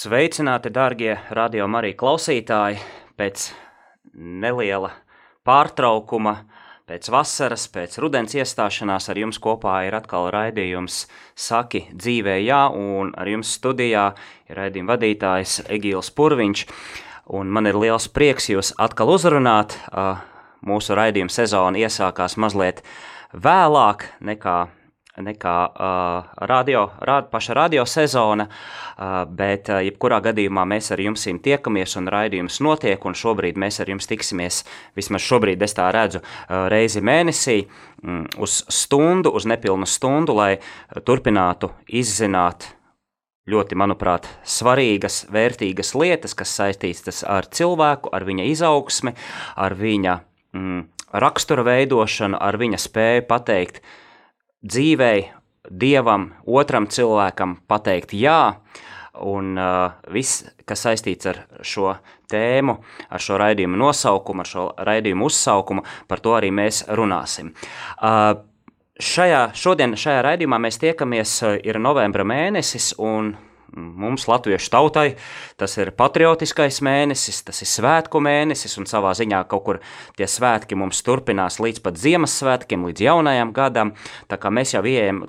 Sveicināti, darbie radio Marija klausītāji! Pēc neliela pārtraukuma Pēc vasaras, pēc rudens iestāšanās ar jums kopā ir atkal raidījums Saki dzīvē jā, un ar jums studijā ir raidījuma vadītājs Egīls Purviņš, un man ir liels prieks jūs atkal uzrunāt. Mūsu raidījuma sezona iesākās mazliet vēlāk nekā nekā uh, radio, rad, paša radio sezona, uh, bet uh, jebkurā gadījumā mēs ar jums tiekamies un raidījums notiek, un šobrīd mēs ar jums tiksimies, vismaz šobrīd es tā redzu, uh, reizi mēnesī um, uz stundu, uz nepilnu stundu, lai turpinātu izzināt ļoti, manuprāt, svarīgas, vērtīgas lietas, kas saistītas ar cilvēku, ar viņa izaugsmi, ar viņa mm, rakstura veidošanu, ar viņa spēju pateikt, uh, dzīvei, dievam, otram cilvēkam pateikt jā. Un uh, viss, kas saistīts ar šo tēmu, ar šo raidījumu nosaukumu, ar šo raidījumu uzsaukumu, par to arī mēs runāsim. Uh, šajā, šodien šajā raidījumā mēs tiekamies, uh, ir novembra mēnesis, un mums, latviešu tautai, tas ir patriotiskais mēnesis, tas ir svētku mēnesis, un savā ziņā kaut kur tie svētki mums turpinās līdz pat Ziemassvētkiem, līdz jaunajam gadam. Tā kā mēs jau ieejam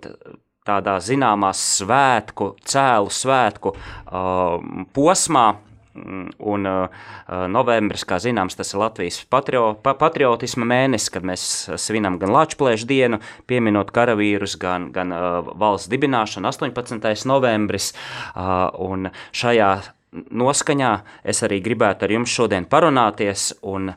tādā zināmā svētku, cēlu svētku uh, posmā, un uh, uh, novembris, kā zināms, tas ir Latvijas patrio, pa, patriotisma mēnesis, kad mēs svinam gan Latvijas dienu, pieminot karavīrus, gan, gan uh, valsts dibināšanu 18. novembris. Un šajā noskaņā es arī gribētu ar jums šodien parunāties. Un,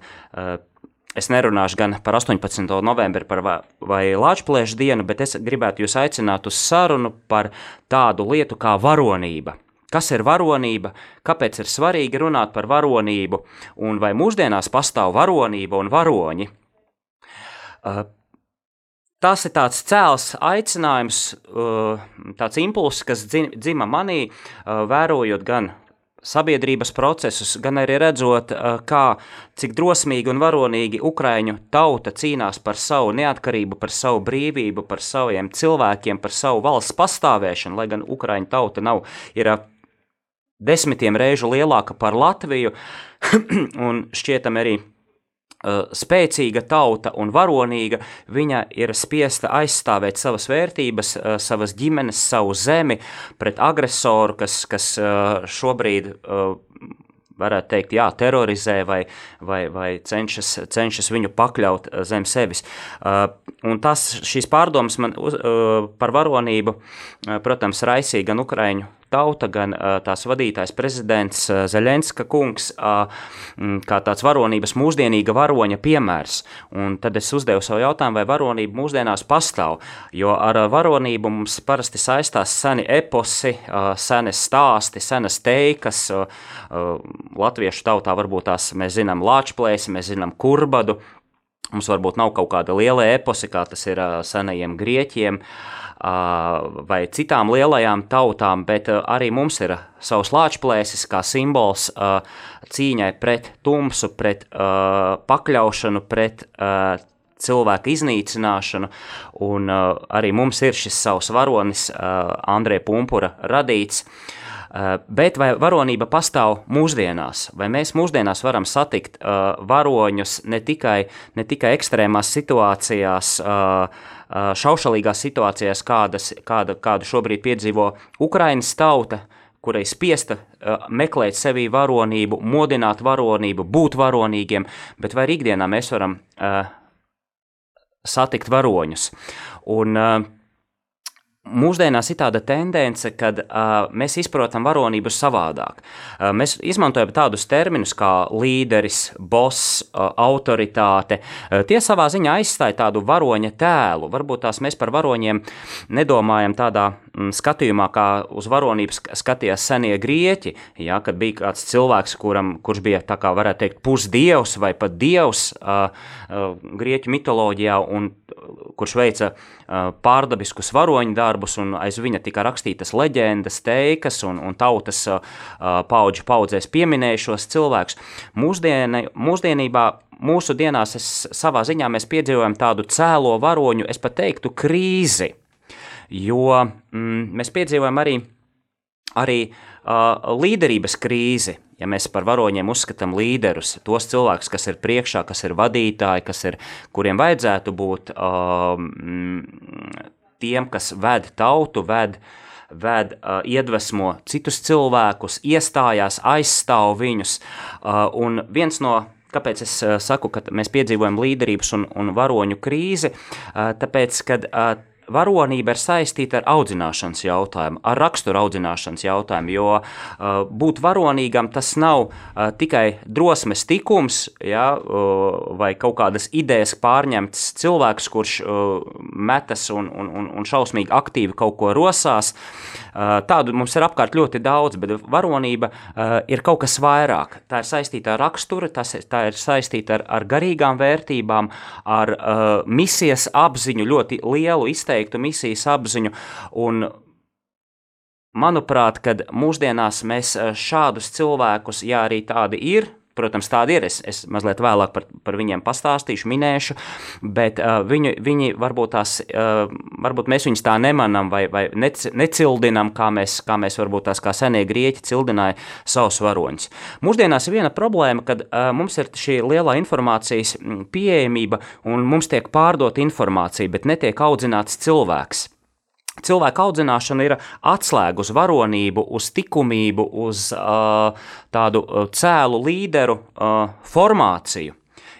Es nerunāšu gan par 18. novembri par vai Latvijas dienu, bet es gribētu jūs aicināt uz sarunu par tādu lietu kā varonība. Kas ir varonība, kāpēc ir svarīgi runāt par varonību, un vai mūsdienās pastāv varonība un varoņi? Tas ir tāds cēls aicinājums, tāds impulss, kas dzima manī, vērojot gan sabiedrības procesus, gan arī redzot, kā, cik drosmīgi un varonīgi Ukraiņu tauta cīnās par savu neatkarību, par savu brīvību, par saviem cilvēkiem, par savu valsts pastāvēšanu, lai gan Ukraiņu tauta nav, ir desmitiem reižu lielāka par Latviju, un šķietam arī uh, spēcīga tauta un varonīga, viņa ir spiesta aizstāvēt savas vērtības, uh, savas ģimenes, savu zemi pret agresoru, kas, kas uh, šobrīd varētu teikt, jā, terorizē vai, vai, vai cenšas, cenšas viņu pakļaut zem sevis. Un tas, šīs pārdomas man uz, par varonību, protams, raisīja gan Ukraiņu tauta, gan tās vadītājs prezidents Zaļenska kungs, kā tāds varonības mūsdienīga varoņa piemērs. Un tad es uzdevu savu jautājumu, vai varonība mūsdienās pastāv, jo ar varonību mums parasti saistās seni eposi, seni stāsti, senas teikas, latviešu tautā varbūt tās mēs zinām lāčplēsi, mēs zinām kurbadu, mums varbūt nav kaut kāda liela eposi, kā tas ir senajiem grieķiem, uh, vai citām lielajām tautām, bet arī mums ir savs lāčplēsis kā simbols cīņai pret tumsu, pret pakļaušanu, pret cilvēku iznīcināšanu, un arī mums ir šis savs varonis, Andrē Pumpura radīts. Bet vai varonība pastāv mūsdienās? Vai mēs mūsdienās varam satikt uh, varoņus ne tikai, ne tikai ekstrēmās situācijās, uh, šaušalīgās situācijās, kādas, kāda, kādu šobrīd piedzīvo Ukraiņas tauta, kurai spiesta uh, meklēt sevī varonību, modināt varonību, būt varonīgiem, bet vai ikdienā mēs varam uh, satikt varoņus. Un, uh, Mūsdienās ir tāda tendence, ka uh, mēs izprotam varonību savādāk. Uh, mēs izmantojam tādus terminus kā līderis, boss, uh, autoritāte. Uh, tie savā ziņā aizstāja tādu varoņa tēlu. Varbūt tās mēs par varoņiem nedomājam tādā skatījumā, kā uz varonību skatījās senie grieķi, ja, kad bija kāds cilvēks, kuram, kurš bija tā kā varētu teikt pusdievs vai pat dievs uh, uh, grieķu mitoloģijā un kurš veica uh, pārdabiskus varoņu darbus un aiz viņa tika rakstītas leģendas, teikas un, un tautas uh, paudžu paudzēs pieminējušos cilvēkus. Mūsdieni, mūsdienībā mūsu dienās es, savā ziņā mēs piedzīvojam tādu cēlo varoņu, es pat teiktu, krīzi, jo mm, mēs piedzīvojam arī, arī uh, līderības krīzi. Ja mēs par varoņiem uzskatām līderus, tos cilvēkus, kas ir priekšā, kas ir vadītāji, kas ir, kuriem vajadzētu būt uh, tiem, kas ved tautu, ved, ved uh, iedvesmo citus cilvēkus, iestājās, aizstāv viņus. Uh, un viens no Kāpēc es uh, saku, ka mēs piedzīvojam līderības un, un varoņu krīzi? Uh, tāpēc, kad uh, varonība ir saistīta ar audzināšanas jautājumu, ar raksturu audzināšanas jautājumu, jo uh, būt varonīgam tas nav uh, tikai drosmes tikums, ja, uh, vai kaut kādas idejas pārņemts cilvēks, kurš uh, metas un, un, un, un šausmīgi aktīvi kaut ko rosās. Uh, tādu mums ir apkārt ļoti daudz, bet varonība eh, ir kaut kas vairāk. Tā ir saistīta ar raksturu, tas, tā ir saistīta ar, ar garīgām vērtībām, ar uh, misijas apziņu, ļoti lielu izteiktu misijas apziņu. Un, manuprāt, kad mūsdienās mēs šādus cilvēkus, ja arī tādi ir, Protams, tādi ir. Es, es mazliet vēlāk par, par viņiem pastāstīšu, minēšu, bet uh, viņu, viņi varbūt tās, uh, varbūt mēs viņus tā nemanām vai, vai nec, necildinām, kā mēs, kā mēs varbūt tās kā senie grieķi cildināja savus varoņus. Mūsdienās ir viena problēma, kad uh, mums ir šī lielā informācijas pieejamība un mums tiek pārdota informācija, bet netiek audzināts cilvēks. Cilvēka audzināšana ir atslēga uz varonību, uz likumību, uz uh, tādu cēlu līderu uh, formāciju.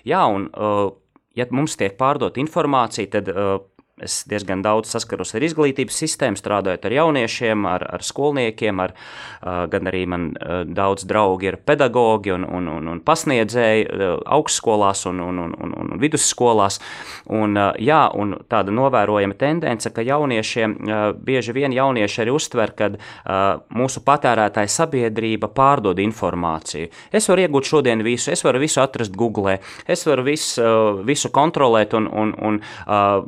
Jā, un, uh, ja mums tiek pārdota informācija, tad uh, Es diezgan daudz saskaros ar izglītības sistēmu, strādājot ar jauniešiem, ar, ar skolniekiem, ar, gan arī man daudz draugi ir pedagogi un, un, un, un pasniedzēji augstskolās un, un, un, un, un vidusskolās. Un, jā, un tāda novērojama tendence, ka jauniešiem, bieži vien jaunieši arī uztver, ka mūsu patērētāja sabiedrība pārdod informāciju. Es varu iegūt šodien visu, es varu visu atrast Google, es varu visu, visu kontrolēt un, un, un uh,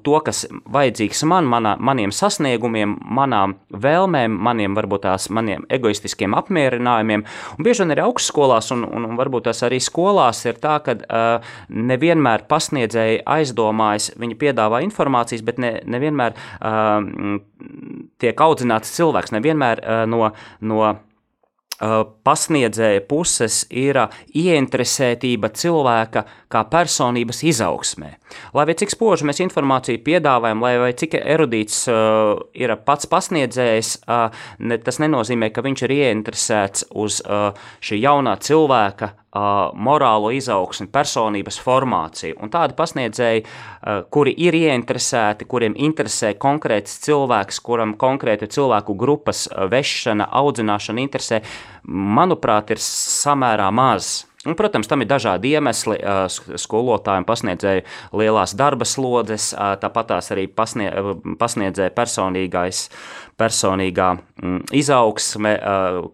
dabūt to, kas vajadzīgs man, manā, maniem sasniegumiem, manām vēlmēm, maniem varbūt tās maniem egoistiskiem apmierinājumiem. Un bieži vien arī augstskolās un, un, un varbūt tās arī skolās ir tā, ka uh, nevienmēr pasniedzēji aizdomājas, viņi piedāvā informācijas, bet ne, nevienmēr uh, tiek audzināts cilvēks, nevienmēr uh, no, no pasniedzēja puses ir ieinteresētība cilvēka kā personības izaugsmē. Lai arī cik spoži mēs informāciju piedāvājam, lai cik erudīts uh, ir pats pasniedzējs, uh, ne, tas nenozīmē, ka viņš ir ieinteresēts uz uh, šī jaunā cilvēka uh, morālo izaugsmi, personības formāciju. Un tādi pasniedzēji, uh, kuri ir ieinteresēti, kuriem interesē konkrēts cilvēks, kuram konkrēta cilvēku grupas vešana, audzināšana interesē, manuprāt, ir samērā maz. Un, protams, tam ir dažādi iemesli. Skolotājiem pasniedzēja lielās darba slodzes, tāpat tās arī pasnie, pasniedzēja personīgais, personīgā mm, izaugsme,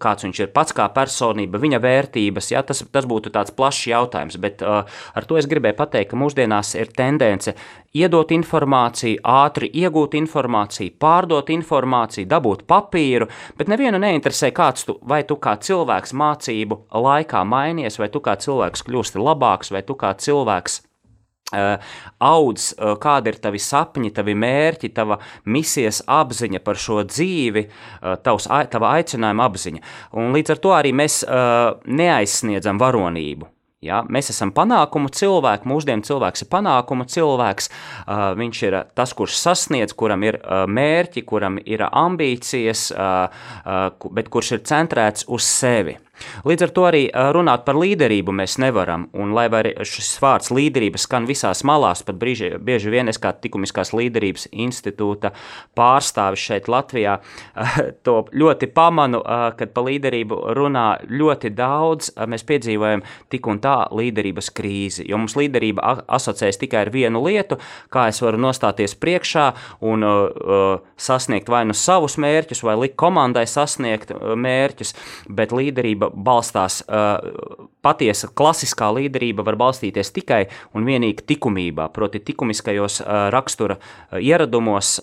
kāds viņš ir pats kā personība, viņa vērtības. Ja, tas, tas būtu tāds plašs jautājums, bet ar to es gribēju pateikt, ka mūsdienās ir tendence iedot informāciju, ātri iegūt informāciju, pārdot informāciju, dabūt papīru, bet nevienu neinteresē, kāds tu, vai tu kā cilvēks mācību laikā mainies, vai tu kā cilvēks kļūsti labāks, vai tu kā cilvēks Uh, audz, uh, kādi ir tavi sapņi, tavi mērķi, tava misijas apziņa par šo dzīvi, uh, tavs, tava aicinājuma apziņa. Un līdz ar to arī mēs neaizsniedzam varonību. Ja, mēs esam panākumu cilvēki, mūsdienu cilvēks ir panākumu cilvēks. Viņš ir tas, kurš sasniedz, kuram ir mērķi, kuram ir ambīcijas, bet kurš ir centrēts uz sevi. Līdz ar to arī runāt par līderību mēs nevaram. Un, lai arī šis vārds līderība skan visās malās, pat brīži, bieži vien es kā likumiskās līderības institūta pārstāvis šeit Latvijā, to ļoti pamanu, kad pa līderību runā ļoti daudz. Mēs piedzīvojam tik un tā līderības krīzi, jo mums līderība asociēs tikai ar vienu lietu, kā es varu nostāties priekšā un uh, sasniegt vai nu savus mērķus, vai likt komandai sasniegt mērķus, bet līderība līderība balstās, uh, patiesa klasiskā līderība var balstīties tikai un vienīgi likumībā, proti, likumiskajos uh, rakstura uh, ieradumos.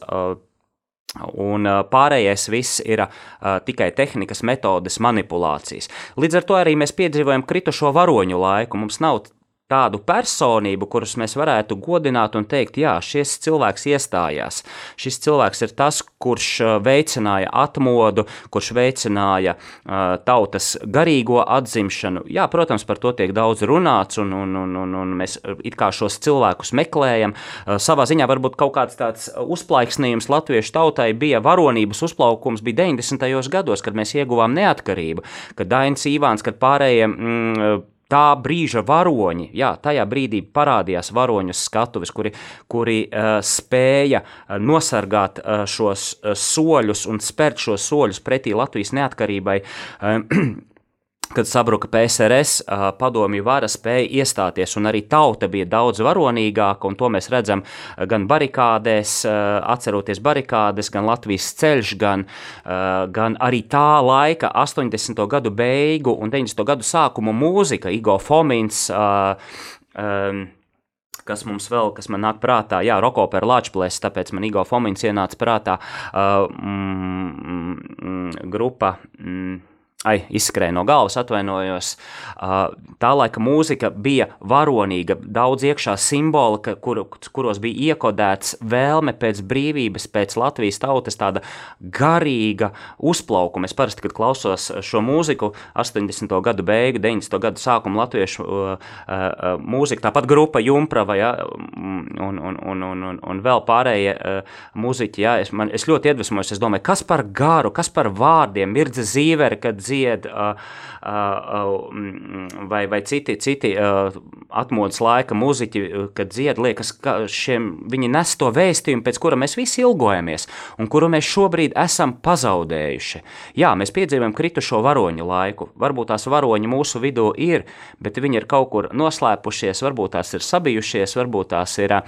Un pārējais viss ir uh, tikai tehnikas, metodes, manipulācijas. Līdz ar to arī mēs piedzīvojam kritušo varoņu laiku. Mums nav tādu personību, kurus mēs varētu godināt un teikt, jā, šis cilvēks iestājās. Šis cilvēks ir tas, kurš veicināja atmodu, kurš veicināja uh, tautas garīgo atzimšanu. Jā, protams, par to tiek daudz runāts, un, un, un, un, un mēs it kā šos cilvēkus meklējam. Uh, savā ziņā varbūt kaut kāds tāds uzplaiksnījums latviešu tautai bija varonības uzplaukums bija 90. gados, kad mēs ieguvām neatkarību, kad Dainis Īvāns, kad pārējie mm, tā brīža varoņi, jā, tajā brīdī parādījās varoņu skatuves, kuri, kuri uh, spēja uh, nosargāt uh, šos uh, soļus un spērt šos soļus pretī Latvijas neatkarībai. Uh, kad sabruka PSRS, padomju vara spēja iestāties, un arī tauta bija daudz varonīgāka, un to mēs redzam gan barikādēs, atceroties barikādes, gan Latvijas ceļš, gan, gan arī tā laika 80. gadu beigu un 90. gadu sākumu mūzika, Igo Fomins, kas mums vēl, kas man nāk prātā, jā, Roko per Lāčplēs, tāpēc man Igo Fomins ienāca prātā uh, mm, mm, grupa. Mm, Ai, izskrēja no galvas, atvainojos. Tā laika mūzika bija varonīga, daudz iekšā simbolika, kur, kuros bija iekodēts vēlme pēc brīvības, pēc Latvijas tautas tāda garīga uzplaukuma. Es parasti, kad klausos šo mūziku, 80. gadu beigu, 90. gadu sākumu latviešu mūziku, tāpat grupa Jumprava, ja, un, un, un, un, un, un vēl pārējie mūziķi, ja, es, man, es ļoti iedvesmojos, es domāju, kas par garu, kas par vārdiem, Mirdze Zīvere, kad dzīvo dzied, vai, vai citi, citi atmodas laika muzeķi, kad dzied, liekas, ka šiem, viņi nes to vēstījumu, pēc kura mēs visi ilgojamies, un kuru mēs šobrīd esam pazaudējuši. Jā, mēs piedzīvojam kritušo varoņu laiku. Varbūt tās varoņi mūsu vidū ir, bet viņi ir kaut kur noslēpušies, varbūt tās ir sabijušies, varbūt tās ir uh,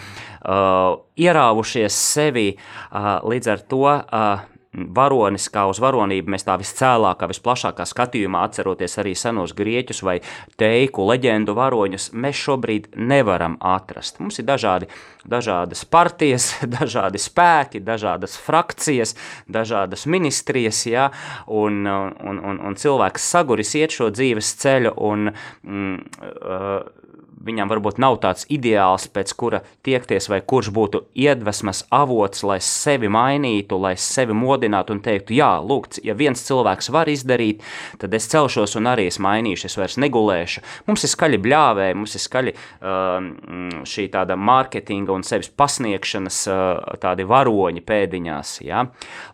ierāvušies sevi, uh, līdz ar to uh, varonis, kā uz varonību mēs tā viscēlākā, visplašākā skatījumā atceroties arī senos grieķus vai teiku leģendu varoņus, mēs šobrīd nevaram atrast. Mums ir dažādi, dažādas partijas, dažādi spēki, dažādas frakcijas, dažādas ministrijas, ja, un, un, un, un cilvēks saguris iet šo dzīves ceļu un mm, uh, viņam varbūt nav tāds ideāls, pēc kura tiekties, vai kurš būtu iedvesmas avots, lai sevi mainītu, lai sevi modinātu un teiktu, jā, lūk, ja viens cilvēks var izdarīt, tad es celšos un arī es mainīšu, es vairs negulēšu. Mums ir skaļi bļāvēji, mums ir skaļi uh, šī tāda mārketinga un sevis pasniegšanas uh, tādi varoņi pēdiņās. Ja?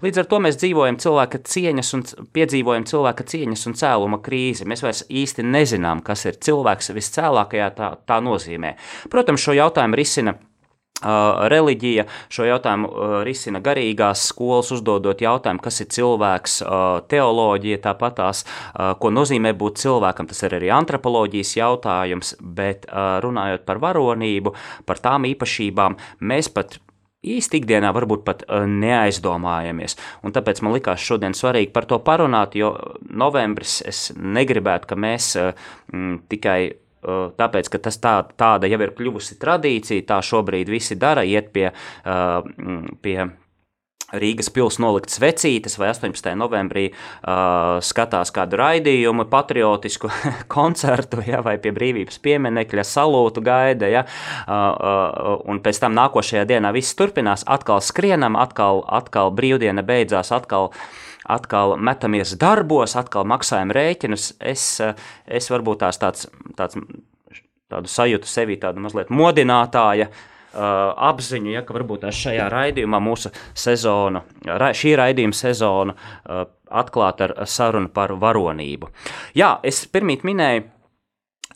Līdz ar to mēs dzīvojam cilvēka cieņas un piedzīvojam cilvēka cieņas un cēluma krīzi. Mēs vairs īsti nezinām, kas ir cilvēks viscēlākajā tā, tā nozīmē. Protams, šo jautājumu risina reliģija šo jautājumu risina garīgās skolas, uzdodot jautājumu, kas ir cilvēks, teoloģija, tāpat tās, ko nozīmē būt cilvēkam. Tas ir arī antropoloģijas jautājums, bet runājot par varonību, par tām īpašībām, mēs pat īsti ikdienā varbūt pat neaizdomājamies. Un tāpēc man likās šodien svarīgi par to parunāt, jo novembris es negribētu, ka mēs m, tikai Tāpēc, ka tas tā, tāda jau ir kļuvusi tradīcija, tā šobrīd visi dara, iet pie, pie Rīgas pilsētas noliktas vecītes, vai 18. novembrī uh, skatās kādu raidījumu, patriotisku koncertu, ja, vai pie brīvības pieminekļa salūtu gaida, ja, uh, uh, un pēc tam nākošajā dienā viss turpinās, atkal skrienam, atkal, atkal brīvdiena beidzās, atkal uh, atkal metamies darbos, atkal maksājam rēķinus. Es, es varbūt tās tāds, tāds tādu sajūtu sevi, tādu mazliet modinātāja uh, apziņu, ja, ka varbūt šajā raidījumā mūsu sezonu, ra, šī raidījuma sezonu uh, atklāt ar sarunu par varonību. Jā, es pirmīt minēju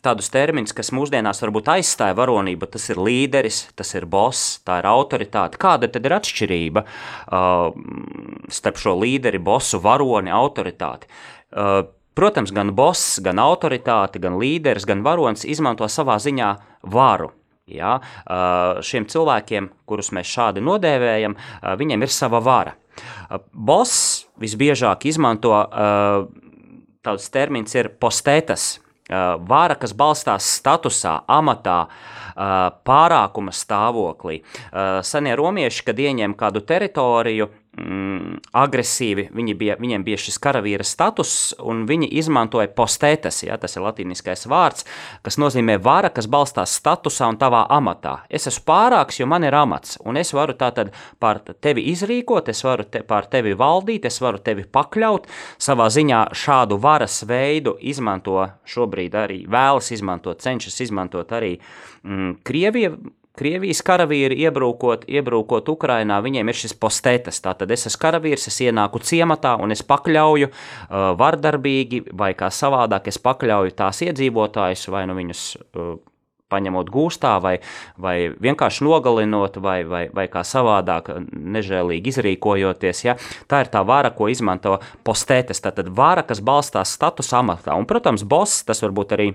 tādus terminus, kas mūsdienās varbūt aizstāja varonību. Tas ir līderis, tas ir boss, tā ir autoritāte. Kāda tad ir atšķirība uh, starp šo līderi, bossu, varoni, autoritāti? Uh, protams, gan boss, gan autoritāte, gan līderis, gan varonis izmanto savā ziņā varu. Ja? Uh, šiem cilvēkiem, kurus mēs šādi nodēvējam, uh, viņiem ir sava vara. Uh, boss visbiežāk izmanto uh, tāds termins ir postētas, vara, kas balstās statusā, amatā, pārākuma stāvoklī. Senie romieši, kad ieņem kādu teritoriju, mm, agresīvi, viņi bija, viņiem bija šis karavīra status, un viņi izmantoja postētas, ja, tas ir latīniskais vārds, kas nozīmē vara, kas balstās statusā un tavā amatā. Es esmu pārāks, jo man ir amats, un es varu tātad pār tevi izrīkot, es varu te, pār tevi valdīt, es varu tevi pakļaut, savā ziņā šādu varas veidu izmanto šobrīd arī vēlas izmantot, cenšas izmantot arī mm, Krievija, Krievijas karavīri iebrūkot, iebrūkot Ukrainā, viņiem ir šis postētas. Tātad es esmu karavīrs, es ienāku ciematā un es pakļauju uh, vardarbīgi vai kā savādāk es pakļauju tās iedzīvotājus vai nu viņus uh, paņemot gūstā, vai, vai vienkārši nogalinot, vai, vai, vai kā savādāk, nežēlīgi izrīkojoties. Ja? Tā ir tā vara, ko izmanto postētes. Tātad vara, kas balstās status amatā. Un, protams, boss tas var būt arī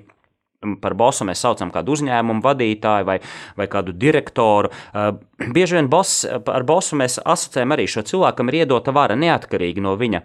par bosu mēs saucam kādu uzņēmumu vadītāju vai, vai kādu direktoru. Uh, bieži vien boss, ar bosu mēs asociējam arī šo cilvēku, kam ir iedota vara neatkarīgi no viņa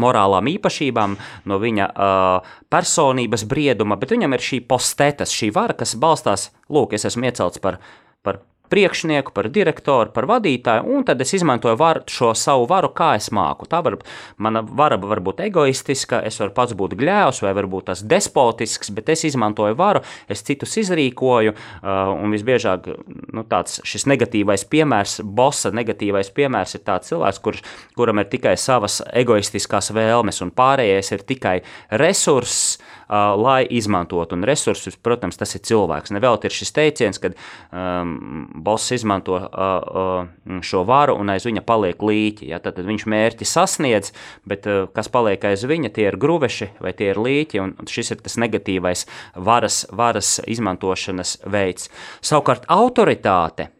morālām īpašībām, no viņa uh, personības brieduma, bet viņam ir šī postētas, šī vara, kas balstās, lūk, es esmu iecelts par, par priekšnieku, par direktoru, par vadītāju, un tad es izmantoju var, šo savu varu, kā es māku. Tā var, mana vara var būt egoistiska, es varu pats būt gļēvs vai varbūt tas despotisks, bet es izmantoju varu, es citus izrīkoju, uh, un visbiežāk nu, tāds šis negatīvais piemērs, bossa negatīvais piemērs ir tāds cilvēks, kur, kuram ir tikai savas egoistiskās vēlmes, un pārējais ir tikai resurss, uh, lai izmantotu. Un resursus, protams, tas ir cilvēks. Nevelti ir šis teiciens, kad um, boss izmanto uh, uh, šo varu un aiz viņa paliek līķi. Ja? Tad, tad viņš mērķi sasniedz, bet uh, kas paliek aiz viņa, tie ir gruveši vai tie ir līķi, šis ir tas negatīvais varas, varas izmantošanas veids. Savukārt autoritāte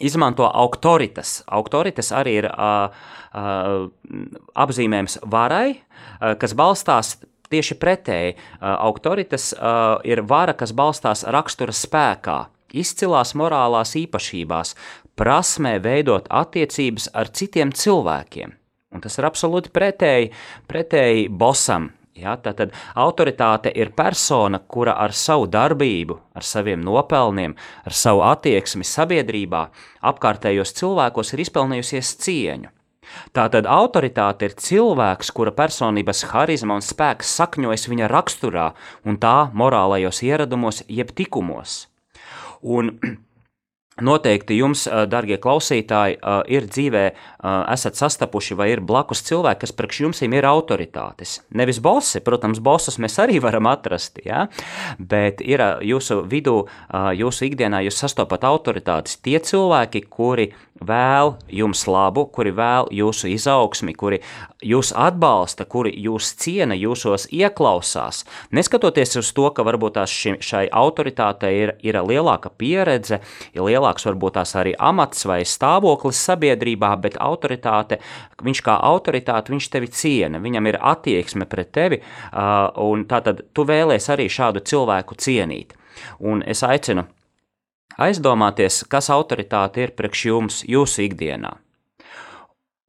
izmanto autoritas. Autoritas arī ir uh, uh, apzīmējums varai, uh, kas balstās Tieši pretēji, autoritas ir vara, kas balstās rakstura spēkā, izcilās morālās īpašībās, prasmē veidot attiecības ar citiem cilvēkiem. Un tas ir absolūti pretēji, pretēji bosam. Ja, tātad autoritāte ir persona, kura ar savu darbību, ar saviem nopelniem, ar savu attieksmi sabiedrībā, apkārtējos cilvēkos ir izpelnījusies cieņu. Tātad autoritāte ir cilvēks, kura personības harizma un spēks sakņojas viņa raksturā un tā morālajos ieradumos, jeb tikumos. Un Noteikti jums, darbie klausītāji, ir dzīvē, esat sastapuši vai ir blakus cilvēki, kas priekš jums ir autoritātes. Nevis bosi, protams, bosus mēs arī varam atrast, ja? bet ir jūsu vidū, jūsu ikdienā jūs sastopat autoritātes tie cilvēki, kuri vēl jums labu, kuri vēl jūsu izaugsmi, kuri jūs atbalsta, kuri jūs ciena, jūsos ieklausās. Neskatoties uz to, ka varbūt šim, šai autoritātei ir, ir lielāka pieredze, ir lielāks varbūt tās arī amats vai stāvoklis sabiedrībā, bet autoritāte, viņš kā autoritāte, viņš tevi ciena, viņam ir attieksme pret tevi, un tātad tu vēlēs arī šādu cilvēku cienīt. Un es aicinu aizdomāties, kas autoritāte ir priekš jums jūsu ikdienā.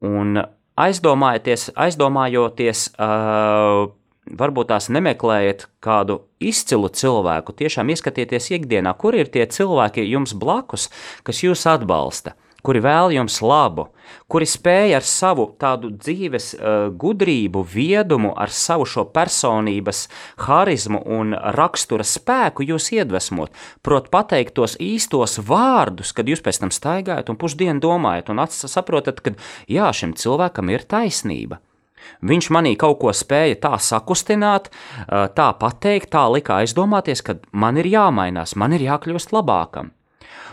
Un aizdomājieties, aizdomājoties, uh, varbūt tās nemeklējiet kādu izcilu cilvēku, tiešām ieskatieties ikdienā, kur ir tie cilvēki jums blakus, kas jūs atbalsta kuri vēl jums labu, kuri spēj ar savu tādu dzīves uh, gudrību, viedumu, ar savu šo personības harizmu un rakstura spēku jūs iedvesmot, prot pateikt tos īstos vārdus, kad jūs pēc tam staigājat un pusdienu domājat un saprotat, ka jā, šim cilvēkam ir taisnība. Viņš manī kaut ko spēja tā sakustināt, tā pateikt, tā lika aizdomāties, ka man ir jāmainās, man ir jākļūst labākam.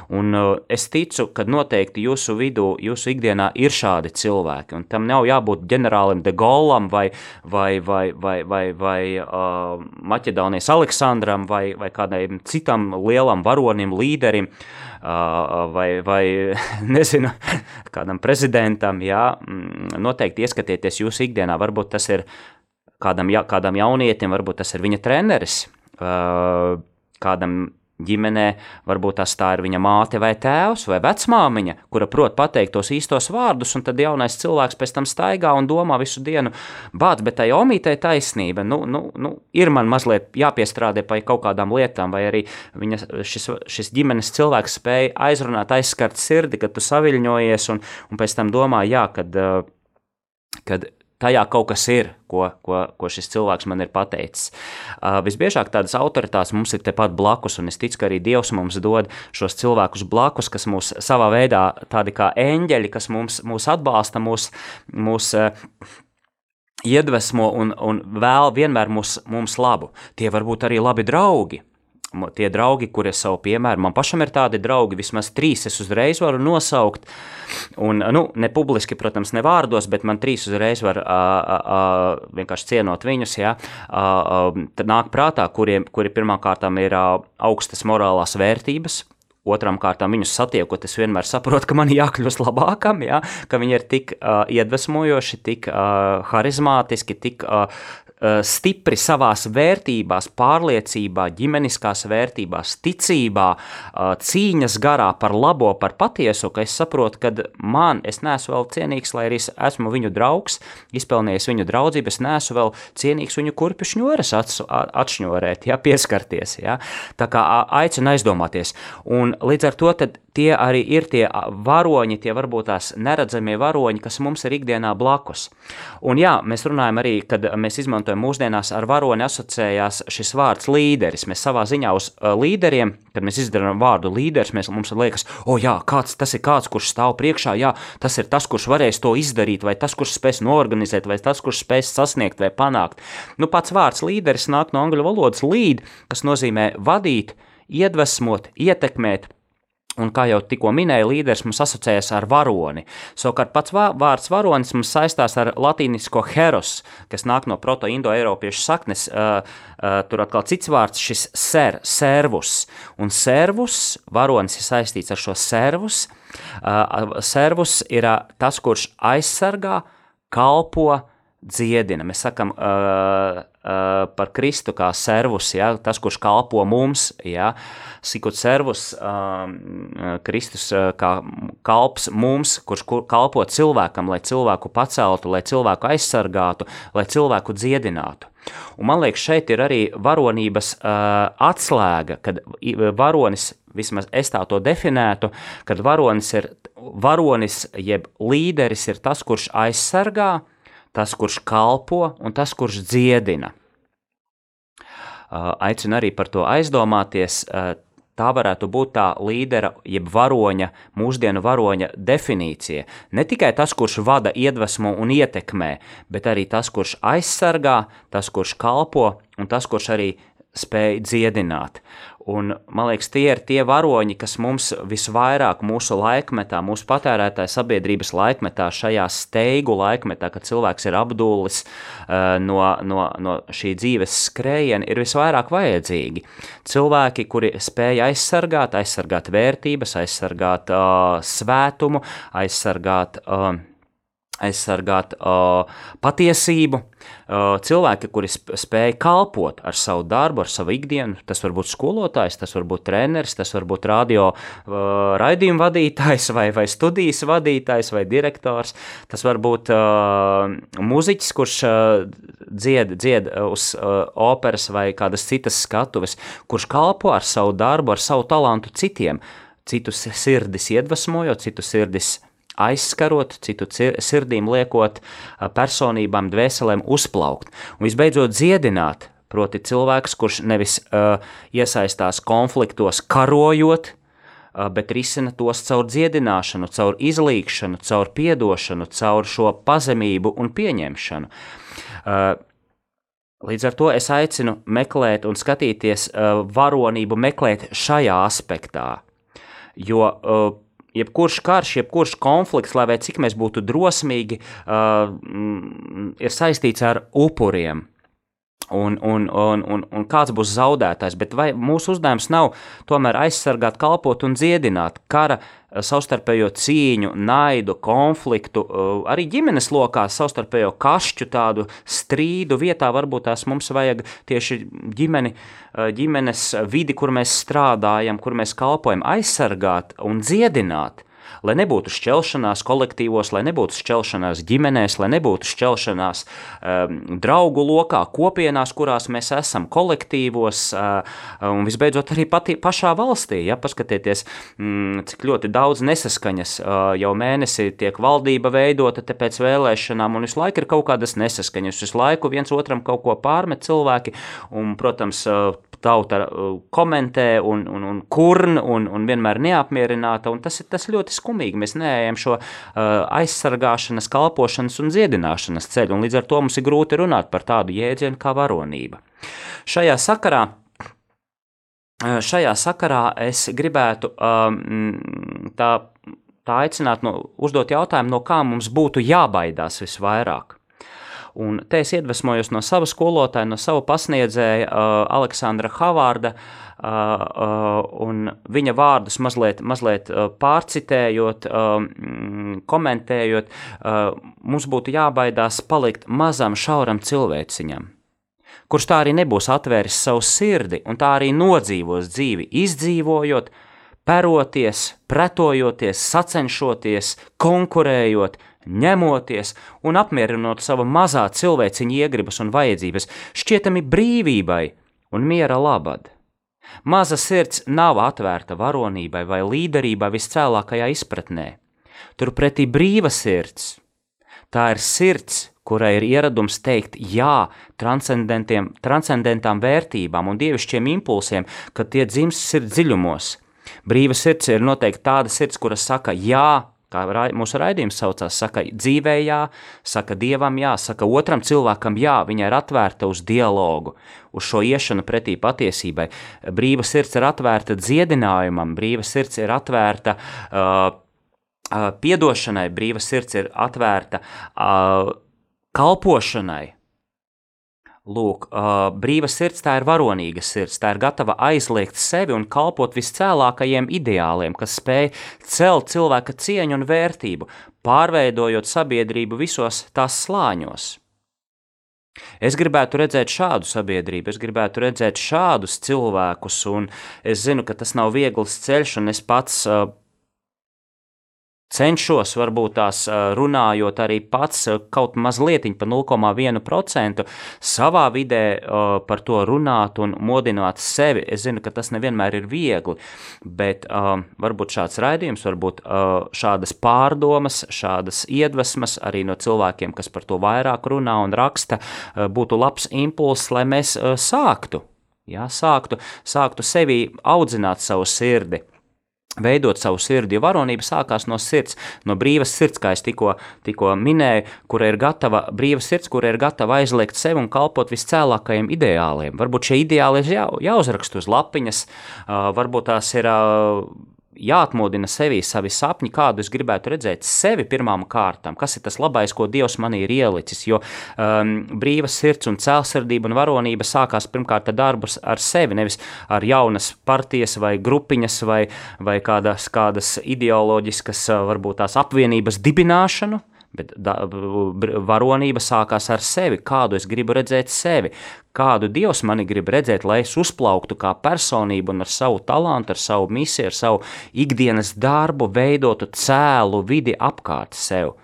Un es ticu, ka noteikti jūsu vidū, jūsu ikdienā ir šādi cilvēki. Un tam nav jābūt ģenerālim de Gaulam vai, vai, vai, vai, vai, vai uh, Maķedonijas Aleksandram vai, vai kādam citam lielam varonim, līderim. Uh, vai, vai nezinu, kādam prezidentam, jā, mm, noteikti ieskatieties jūsu ikdienā. Varbūt tas ir kādam, ja, kādam jaunietim, varbūt tas ir viņa treneris, kādam ģimenē, varbūt tas tā ir viņa māte vai tēvs vai vecmāmiņa, kura prot pateikt tos īstos vārdus, un tad jaunais cilvēks pēc tam staigā un domā visu dienu, bāc, bet tai omītei taisnība, nu, nu, nu, ir man mazliet jāpiestrādē pie kaut kādām lietām, vai arī viņa, šis, šis ģimenes cilvēks spēja aizrunāt, aizskart sirdi, kad tu saviļņojies, un, un pēc tam domā, jā, kad, kad tajā kaut kas ir, ko, ko, ko šis cilvēks man ir pateicis. Uh, visbiežāk tādas autoritātes mums ir tepat blakus, un es ticu, ka arī Dievs mums dod šos cilvēkus blakus, kas mūs savā veidā tādi kā eņģeļi, kas mums, mūs atbalsta, mūs, mūs uh, iedvesmo un, un vēl vienmēr mūs, mums labu. Tie var būt arī labi draugi tie draugi, kuriem savu piemēru, man pašam ir tādi draugi, vismaz trīs es uzreiz varu nosaukt. Un, nu, ne publiski, protams, ne vārdos, bet man trīs uzreiz var uh, uh, vienkārši cienot viņus. Ja, uh, tad nāk prātā, kuriem, kuri pirmkārt ir uh, augstas morālās vērtības, Otram kārtām viņus satiekot, es vienmēr saprotu, ka man jākļūst labākam, ja, ka viņi ir tik uh, iedvesmojoši, tik uh, harizmātiski, tik uh, stipri savās vērtībās, pārliecībā, ģimeniskās vērtībās, ticībā, eh, cīņas garā par labo, par patieso, ka es saprotu, ka man, es neesmu vēl cienīgs, lai arī esmu viņu draugs, izpelnījis viņu draudzību, es neesmu vēl cienīgs viņu kurpju šņores atšņorēt, ja, pieskarties. Ja. Tā kā aicinu aizdomāties. Un līdz ar to tie arī ir tie varoņi, tie varbūt tās neredzamie varoņi, kas mums ir ikdienā blakus. Un jā, mēs runājam arī, kad mēs izmantojam mūsdienās ar varoni asociējās šis vārds līderis. Mēs savā ziņā uz līderiem, kad mēs izdarām vārdu līderis, mēs, mums liekas, o oh, jā, kāds, tas ir kāds, kurš stāv priekšā, jā, tas ir tas, kurš varēs to izdarīt, vai tas, kurš spēs norganizēt, vai tas, kurš spēs sasniegt vai panākt. Nu, pats vārds līderis nāk no angļu valodas lead, kas nozīmē vadīt, iedvesmot, ietekmēt, Un, kā jau tikko minēju, līderis mums asociējas ar varoni. Savukārt pats vārds varonis mums saistās ar latīnisko heros, kas nāk no proto-indo-eiropiešu saknes. Uh, uh, tur atkal cits vārds, šis ser, servus. Un servus, varonis ir saistīts ar šo servus. Uh, servus ir uh, tas, kurš aizsargā, kalpo, dziedina. Mēs sakām uh, uh, par Kristu kā servus, ja, tas, kurš kalpo mums, ja, sikut servus, uh, Kristus uh, kā kalps mums, kurš kalpo cilvēkam, lai cilvēku paceltu, lai cilvēku aizsargātu, lai cilvēku dziedinātu. Un man liekas, šeit ir arī varonības uh, atslēga, kad varonis, vismaz es tā to definētu, kad varonis ir varonis, jeb līderis ir tas, kurš aizsargā, uh, tas, kurš kalpo un tas, kurš dziedina. Aicinu arī par to aizdomāties. Tā varētu būt tā līdera, jeb varoņa, mūsdienu varoņa definīcija. Ne tikai tas, kurš vada, iedvesmo un ietekmē, bet arī tas, kurš aizsargā, tas, kurš kalpo un tas, kurš arī spēj dziedināt. Un, man liekas, tie ir tie varoņi, kas mums visvairāk mūsu laikmetā, mūsu patērētāja sabiedrības laikmetā, šajā steigu laikmetā, kad cilvēks ir apdullis uh, no, no, no šī dzīves skrējiena, ir visvairāk vajadzīgi. Cilvēki, kuri spēj aizsargāt, aizsargāt vērtības, aizsargāt uh, svētumu, aizsargāt. Uh, aizsargāt uh, patiesību. Uh, cilvēki, kuri spēj kalpot ar savu darbu, ar savu ikdienu, tas var būt skolotājs, tas var būt treneris, tas var būt radio uh, raidījuma vadītājs, vai, vai studijas vadītājs, vai direktors. Tas var būt uh, muziķis, kurš uh, dzied, dzied uz uh, operas vai kādas citas skatuves, kurš kalpo ar savu darbu, ar savu talantu citiem, citu sirdis iedvesmojot, citu sirdis aizskarot, citu sirdīm liekot, personībām, dvēselēm uzplaukt. Un visbeidzot, dziedināt, proti, cilvēks, kurš nevis uh, iesaistās konfliktos, karojot, uh, bet risina tos caur dziedināšanu, caur izlīgšanu, caur piedošanu, caur šo pazemību un pieņemšanu. Uh, Līdz ar to es aicinu meklēt un skatīties uh, varonību, meklēt šajā aspektā. Jo uh, jebkurš karš, jebkurš konflikts, lai cik mēs būtu drosmīgi, uh, ir saistīts ar upuriem. Un, un, un, un, un kāds būs zaudētājs, bet vai mūsu uzdevums nav tomēr aizsargāt, kalpot un dziedināt kara uh, savstarpējo cīņu, naidu, konfliktu, uh, arī ģimenes lokā savstarpējo kašķu tādu strīdu vietā, varbūt tās mums vajag tieši ģimeni, uh, ģimenes vidi, kur mēs strādājam, kur mēs kalpojam, aizsargāt un dziedināt lai nebūtu šķelšanās kolektīvos, lai nebūtu šķelšanās ģimenēs, lai nebūtu šķelšanās um, draugu lokā, kopienās, kurās mēs esam, kolektīvos, uh, un visbeidzot arī pati, pašā valstī. Ja, paskatieties, mm, cik ļoti daudz nesaskaņas uh, jau mēnesī tiek valdība veidota pēc vēlēšanām, un visu laiku ir kaut kādas nesaskaņas, visu laiku viens otram kaut ko pārmet cilvēki, un, protams, uh, tauta komentē un, un, un kurn un, un vienmēr neapmierināta, un tas ir tas ļoti skumīgi. Mēs neejam šo uh, aizsargāšanas, kalpošanas un dziedināšanas ceļu, un līdz ar to mums ir grūti runāt par tādu jēdzienu kā varonība. Šajā sakarā Šajā sakarā es gribētu um, tā, tā aicināt, no, uzdot jautājumu, no kā mums būtu jābaidās visvairāk. Un te es iedvesmojos no sava skolotāja, no sava pasniedzēja, uh, Aleksandra Havārda, uh, uh, un viņa vārdus mazliet, mazliet uh, pārcitējot, uh, komentējot, uh, mums būtu jābaidās palikt mazam, šauram cilvēciņam kurš tā arī nebūs atvēris savu sirdi, un tā arī nodzīvos dzīvi, izdzīvojot, peroties, pretojoties, sacenšoties, konkurējot, ņemoties un apmierinot savu mazā cilvēciņa iegribas un vajadzības, šķietami brīvībai un miera labad. Maza sirds nav atvērta varonībai vai līderībai viscēlākajā izpratnē. Turpretī brīva sirds. Tā ir sirds, kurai ir ieradums teikt jā transcendentām vērtībām un dievišķiem impulsiem, kad tie dzimst sirds dziļumos. Brīva sirds ir noteikti tāda sirds, kura saka jā Kā mūsu raidījums saucās, saka dzīvē jā, saka dievam jā, saka otram cilvēkam jā, viņa ir atvērta uz dialogu, uz šo iešanu pretī patiesībai. Brīva sirds ir atvērta dziedinājumam, brīva sirds ir atvērta uh, uh, piedošanai, brīva sirds ir atvērta uh, kalpošanai. Lūk, uh, brīva sirds tā ir varonīga sirds, tā ir gatava aizliegt sevi un kalpot viscēlākajiem ideāliem, kas spēj celt cilvēka cieņu un vērtību, pārveidojot sabiedrību visos tās slāņos. Es gribētu redzēt šādu sabiedrību, es gribētu redzēt šādus cilvēkus, un es zinu, ka tas nav viegls ceļš, un es pats uh, cenšos, varbūt tās runājot arī pats kaut mazliet par 0,1% savā vidē par to runāt un modināt sevi. Es zinu, ka tas nevienmēr ir viegli, bet varbūt šāds raidījums, varbūt šādas pārdomas, šādas iedvesmas arī no cilvēkiem, kas par to vairāk runā un raksta, būtu labs impulss, lai mēs sāktu. Jā, sāktu, sāktu sevi audzināt savu sirdi, veidot savu sirdi, jo varonība sākās no sirds, no brīvas sirds, kā es tikko, tikko minēju, kura ir gatava, brīva sirds, kura ir gatava aizliegt sevi un kalpot viscēlākajiem ideāliem. Varbūt šie ideāli ir jā, jāuzraksta uz lapiņas, varbūt tās ir jāatmodina sevī savi sapņi, kādu es gribētu redzēt sevi pirmām kārtām, kas ir tas labais, ko Dievs manī ir ielicis. Jo um, brīva sirds un cēlsirdība un varonība sākās pirmkārt ar darbus ar sevi, nevis ar jaunas partijas vai grupiņas vai, vai kādas, kādas ideoloģiskas, varbūt tās apvienības dibināšanu. Bet da, varonība sākās ar sevi, kādu es gribu redzēt sevi, kādu Dievs mani grib redzēt, lai es uzplauktu kā personība un ar savu talantu, ar savu misiju, ar savu ikdienas darbu veidotu cēlu vidi apkārt sev.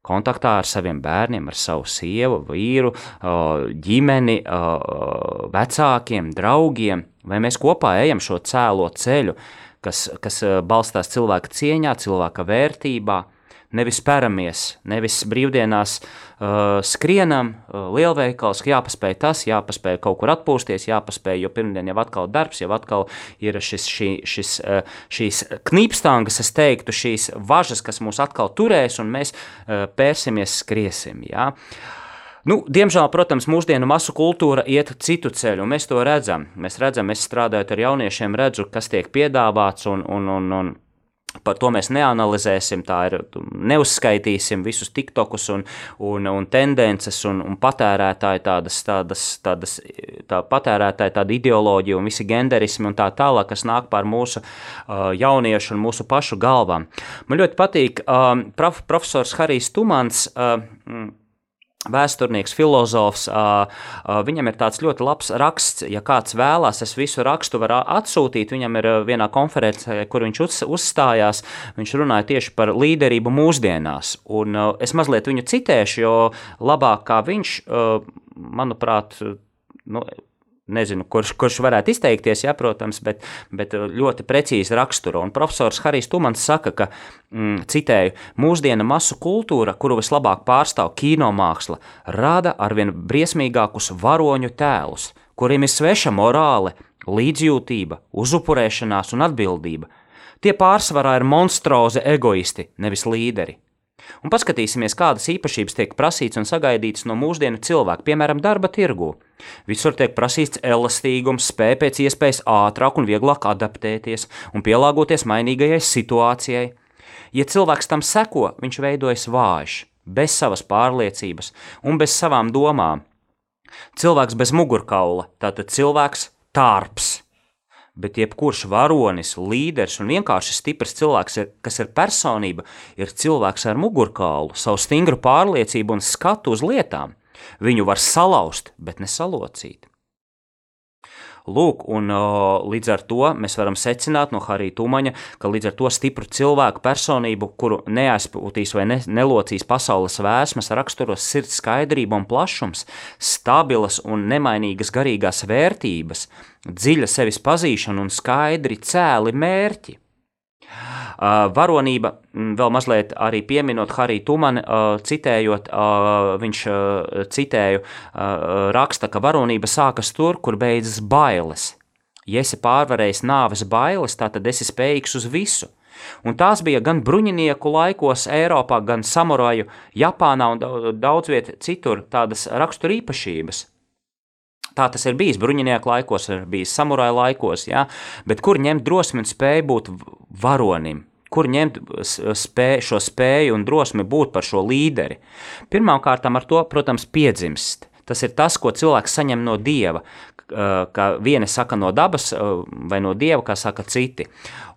Kontaktā ar saviem bērniem, ar savu sievu, vīru, ģimeni, vecākiem, draugiem, vai mēs kopā ejam šo cēlo ceļu, kas, kas balstās cilvēka cieņā, cilvēka vērtībā nevis peramies, nevis brīvdienās uh, skrienam, uh, lielveikals, jāpaspēj tas, jāpaspēj kaut kur atpūsties, jāpaspēj, jo pirmdien jau atkal darbs, jau atkal ir šis, šī, šis, uh, šīs knīpstāngas, es teiktu, šīs važas, kas mūs atkal turēs, un mēs uh, pērsimies, skriesim. Jā. Nu, diemžēl, protams, mūsdienu masu kultūra iet citu ceļu, un mēs to redzam. Mēs redzam, es strādājot ar jauniešiem, redzu, kas tiek piedāvāts, un, un, un, un Par to mēs neanalizēsim, tā ir. Neuzskaitīsim visus tiktokus un, un, un tendences un, un patērētāju tādas, tādas, tādas tā patērētāju tāda ideoloģija un visi genderismi un tā tālāk, kas nāk pār mūsu uh, jauniešu un mūsu pašu galvām. Man ļoti patīk uh, prof, profesors Harijs Tumans. Uh, Vēsturnieks, filozofs, viņam ir tāds ļoti labs raksts. Ja kāds vēlās, es visu rakstu varu atsūtīt. Viņam ir vienā konferencē, kur viņš uz, uzstājās. Viņš runāja tieši par līderību mūsdienās. Un es mazliet viņu citēšu, jo labāk kā viņš, manuprāt, nu, Nezinu, kurš, kurš varētu izteikties, ja, protams, bet, bet uh, ļoti precīzi raksturo. Un profesors Harijs Tumans saka, ka, mm, citēju, mūsdiena masu kultūra, kuru vislabāk pārstāv kino māksla, rada arvien briesmīgākus varoņu tēlus, kuriem ir sveša morāle, līdzjūtība, uzupurēšanās un atbildība. Tie pārsvarā ir monstrozi egoisti, nevis līderi. Un paskatīsimies, kādas īpašības tiek prasītas un sagaidītas no mūsdienu cilvēka, piemēram, darba tirgū. Visur tiek prasīts elastīgums, spēja pēc iespējas ātrāk un vieglāk adaptēties un pielāgoties mainīgajai situācijai. Ja cilvēks tam seko, viņš veidojas vājš, bez savas pārliecības un bez savām domām. Cilvēks bez mugurkaula, tātad cilvēks tārps bet jebkurš varonis, līderis un vienkārši stiprs cilvēks, ir, kas ir personība, ir cilvēks ar mugurkaulu, savu stingru pārliecību un skatu uz lietām. Viņu var salauzt, bet ne salocīt. Lūk, un līdz ar to mēs varam secināt no Harija Tumaņa, ka līdz ar to stipru cilvēku personību, kuru neaizpūtīs vai ne, nelocīs pasaules vēsmas, raksturos sirds skaidrība un plašums, stabilas un nemainīgas garīgās vērtības, dziļa sevis pazīšana un skaidri cēli mērķi. Uh, varonība, vēl mazliet arī pieminot Hariju Tumani, uh, citējot, uh, viņš citēju, raksta, ka varonība sākas tur, kur beidzas bailes. Ja esi pārvarējis nāves bailes, tad esi spējīgs uz visu. Un tās bija gan bruņinieku laikos Eiropā, gan samuraju Japānā un daudz viet citur tādas raksturīpašības. Tā tas ir bijis bruņinieku laikos, ir bijis samuraju laikos, ja? bet kur ņemt drosmi un spēju būt varonim? kur ņemt spēju, šo spēju un drosmi būt par šo līderi. Pirmkārt, ar to, protams, piedzimst. Tas ir tas, ko cilvēks saņem no dieva, kā viena saka no dabas, vai no dieva, kā saka citi.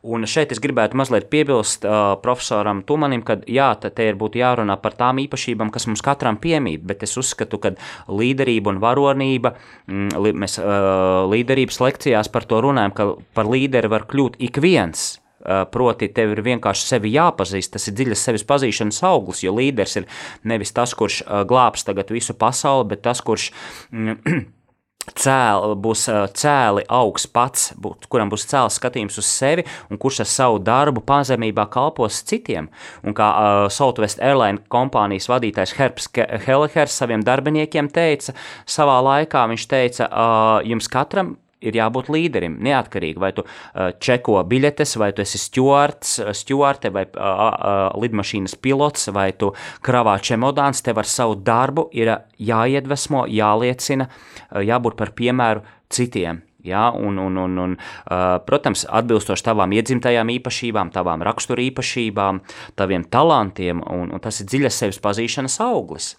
Un šeit es gribētu mazliet piebilst uh, profesoram Tumanim, ka jā, te ir būtu jārunā par tām īpašībām, kas mums katram piemīt, bet es uzskatu, ka līderība un varonība, mm, mēs uh, līderības lekcijās par to runājam, ka par līderi var kļūt ik viens, Proti, tev ir vienkārši sevi jāpazīst. Tas ir dziļas sevis pazīšanas auglis, jo līderis ir nevis tas, kurš glābs tagad visu pasauli, bet tas, kurš. Cēl, būs cēli augsts pats, būt, kuram būs cēls skatījums uz sevi un kurš ar savu darbu pazemībā kalpos citiem. Un kā uh, Southwest Airlines kompānijas vadītājs Herbs Helhers saviem darbiniekiem teica, savā laikā viņš teica, uh, jums katram ir jābūt līderim. Neatkarīgi, vai tu uh, čeko biļetes, vai tu esi stjuards, stjuarte vai uh, uh, lidmašīnas pilots, vai tu kravā čemodāns, tev ar savu darbu ir jāiedvesmo, jāliecina, uh, jābūt par piemēru citiem. Ja, un, un, un, un, uh, protams, atbilstoši tavām iedzimtajām īpašībām, tavām raksturīpašībām, taviem talantiem, un, un tas ir dziļas sevis pazīšanas auglis.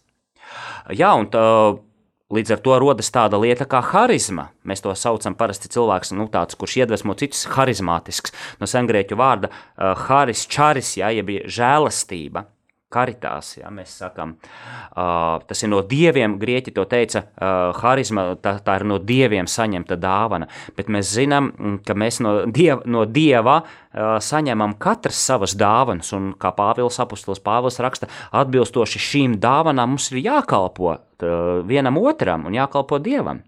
Jā, un tā, Līdz ar to rodas tāda lieta kā harizma. Mēs to saucam parasti cilvēks, nu, tāds, kurš iedvesmo citus, harizmātisks. No sengrieķu vārda uh, haris, čaris, ja, jeb žēlastība karitās, ja mēs sakām, uh, tas ir no dieviem, grieķi to teica, uh, harizma, tā, tā ir no dieviem saņemta dāvana, bet mēs zinām, ka mēs no, diev, no dieva uh, saņemam katrs savas dāvanas, un kā Pāvils apustulis Pāvils raksta, atbilstoši šīm dāvanām mums ir jākalpo uh, vienam otram un jākalpo dievam.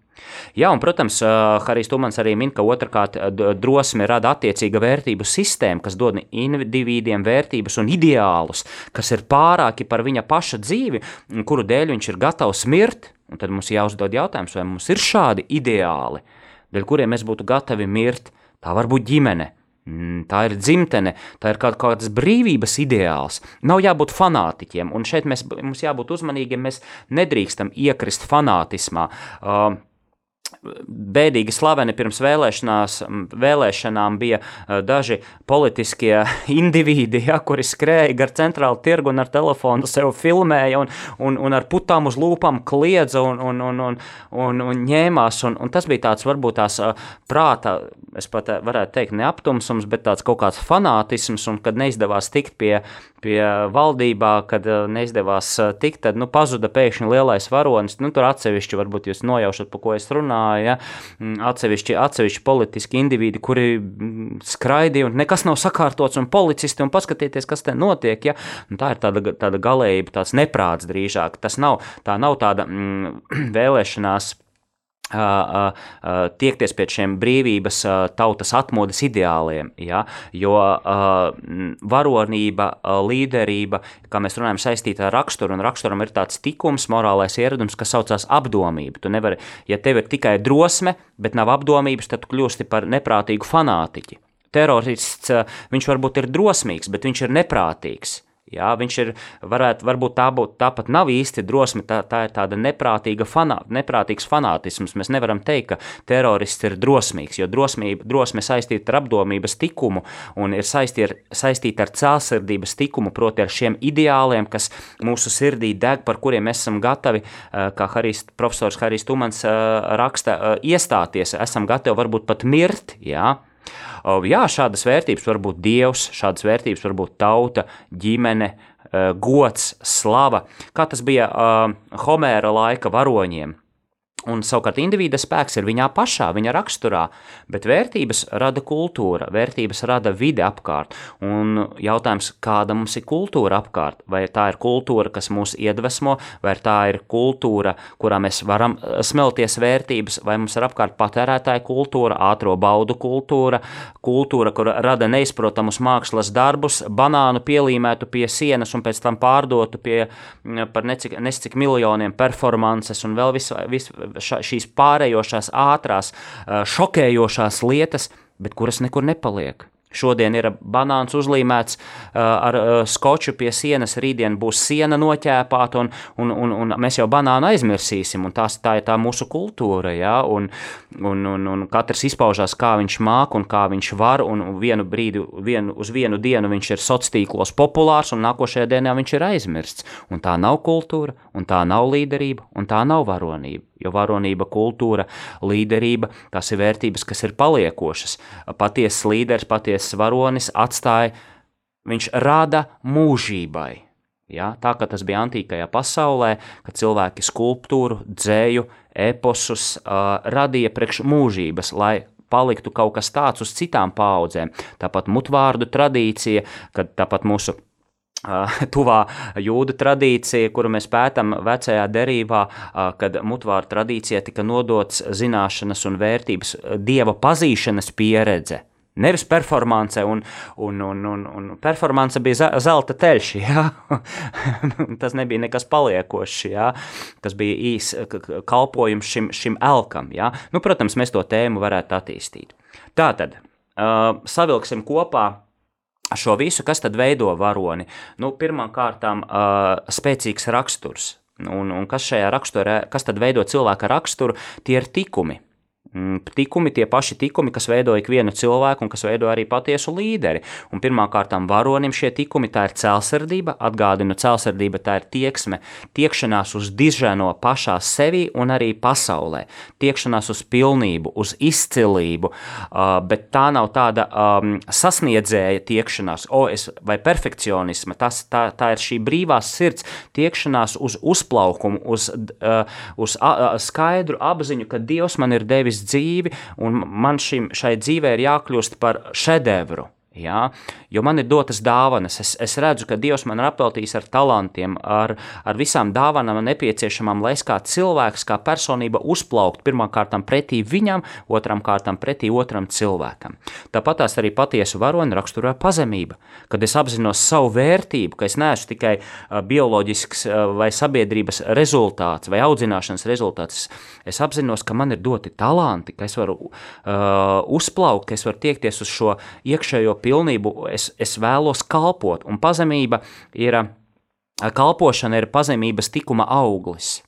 Jā, un, protams, Harijs Tumans arī min, ka otrkārt drosme rada attiecīga vērtību sistēma, kas dod individiem vērtības un ideālus, kas ir pārāki par viņa paša dzīvi, kuru dēļ viņš ir gatavs mirt. Un tad mums jāuzdod jautājums, vai mums ir šādi ideāli, dēļ kuriem mēs būtu gatavi mirt. Tā var būt ģimene, Mm, tā ir dzimtene, tā ir kaut kādas brīvības ideāls. Nav jābūt fanātiķiem, un šeit mēs, mums jābūt uzmanīgiem. Mēs nedrīkstam iekrist fanātismā. Uh, Bēdīgi slaveni pirms vēlēšanām bija daži politiskie indivīdi, ja, kuri skrēja gar centrālu tirgu un ar telefonu sev filmēja un, un, un ar putām uz lūpām kliedza un, un, un, un, un, un ņēmās. Un, un tas bija tāds varbūt tās prāta, es pat varētu teikt, neaptumsums, bet tāds kaut kāds fanātisms, un kad neizdevās tikt pie, pie valdībā, kad neizdevās tikt, tad nu, pazuda pēkšņi lielais varonis. Nu, tur atsevišķi varbūt jūs nojaušat, pa ko es runāju ja, mm, atsevišķi, atsevišķi politiski individi, kuri mm, skraidīja un nekas nav sakārtots, un policisti, un paskatieties, kas te notiek. Ja. Un tā ir tāda, tāda galējība, tāds neprāts drīzāk. Tas nav, tā nav tāda mm, vēlēšanās tiekties pie šiem brīvības tautas atmodas ideāliem, ja? jo varonība, līderība, kā mēs runājam, saistīta ar raksturu, un raksturam ir tāds tikums, morālais ieradums, kas saucās apdomība. Tu nevari, ja tev ir tikai drosme, bet nav apdomības, tad tu kļūsti par neprātīgu fanātiķi. Terorists, viņš varbūt ir drosmīgs, bet viņš ir neprātīgs. Jā, viņš ir, varētu, varbūt tā būt, tāpat nav īsti drosme, tā, tā ir tāda neprātīga fanā, neprātīgs fanātisms. Mēs nevaram teikt, ka terorists ir drosmīgs, jo drosmība, drosme saistīta ar apdomības tikumu un ir saistīta ar, saistīta ar cēlsirdības tikumu, proti ar šiem ideāliem, kas mūsu sirdī deg, par kuriem mēs esam gatavi, kā Harijs, profesors Harijs Tumans raksta, iestāties, esam gatavi varbūt pat mirt, jā, Jā, šādas vērtības var būt dievs, šādas vērtības var būt tauta, ģimene, gods, slava, kā tas bija Homēra laika varoņiem. Un savukārt indivīda spēks ir viņā pašā, viņa raksturā, bet vērtības rada kultūra, vērtības rada vide apkārt. Un jautājums, kāda mums ir kultūra apkārt? Vai tā ir kultūra, kas mūs iedvesmo, vai tā ir kultūra, kurā mēs varam eh, smelties vērtības, vai mums ir apkārt patērētāja kultūra, ātro baudu kultūra, kultūra, kur rada neizprotamus mākslas darbus, banānu pielīmētu pie sienas un pēc tam pārdotu pie, par necik, necik miljoniem performances un vēl visu. visu ša, šīs pārējošās, ātrās, šokējošās lietas, bet kuras nekur nepaliek. Šodien ir banāns uzlīmēts ar skoču pie sienas, rītdien būs siena noķēpāta, un, un, un, un mēs jau banānu aizmirsīsim. Tās, tā ir tā mūsu kultūra, ja? un, un, un, un katrs izpaužās, kā viņš māk un kā viņš var, un vienu brīdi, vienu, uz vienu dienu viņš ir sociālos tīklos populārs, un nākošajā dienā viņš ir aizmirsts. Un tā nav kultūra, un tā nav līderība, un tā nav varonība. Jo varonība, kultūra, līderība, tās ir vērtības, kas ir paliekošas. Patiesas līderis, patiesas varonis atstāja, viņš rada mūžībai. Ja? Tā kā tas bija antīkajā pasaulē, kad cilvēki skulptūru, dzēju, eposus uh, radīja priekš mūžības, lai paliktu kaut kas tāds uz citām paudzēm. Tāpat mutvārdu tradīcija, kad tāpat mūsu tuvā jūdu tradīcija, kuru mēs pētām vecajā derībā, kad mutvāra tradīcijā tika nodots zināšanas un vērtības, dieva pazīšanas pieredze. Nevis performance, un, un, un, un, un performance bija zelta teļš. Ja? Tas nebija nekas paliekošs. Ja? Tas bija īs kalpojums šim, šim elkam. Ja? Nu, protams, mēs to tēmu varētu attīstīt. Tātad, uh, savilksim kopā šo visu, kas tad veido varoni? Nu, Pirmkārt, uh, spēcīgs raksturs. Un, un kas šajā raksturā, kas tad veido cilvēka raksturu, tie ir tikumi. Mm, tikumi, tie paši tikumi, kas veido ikvienu cilvēku un kas veido arī patiesu līderi. Un pirmkārt, varonim šie tikumi tā ir celsardība. Atgādinu, celsardība tā ir tieksme, tiekšanās uz diženo pašā sevi un arī pasaulē, tiekšanās uz pilnību, uz izcilību, uh, bet tā nav tāda um, sasniedzēja tiekšanās, o, es, vai perfekcionisma. Tas, tā, tā ir šī brīvās sirds tiekšanās uz uzplaukumu, uz, uh, uz uh, skaidru apziņu, ka Dievs man ir devis dzīvi, un man šim, šai dzīvē ir jākļūst par šedevru. Ja? Jo man ir dotas dāvanas. Es, es redzu, ka Dievs man ir apveltījis ar talantiem, ar, ar visām dāvanām nepieciešamām, lai es kā cilvēks, kā personība uzplauktu pirmkārt pretī viņam, otram kārtam pretī otram cilvēkam. Tāpat tās arī patiesu varoni raksturo pazemība, kad es apzinos savu vērtību, ka es neesmu tikai bioloģisks vai sabiedrības rezultāts vai audzināšanas rezultāts. Es apzinos, ka man ir doti talanti, ka es varu uh, uzplaukt, ka es varu tiekties uz šo iekšējo pilnību es, es vēlos kalpot, un pazemība ir, kalpošana ir pazemības tikuma auglis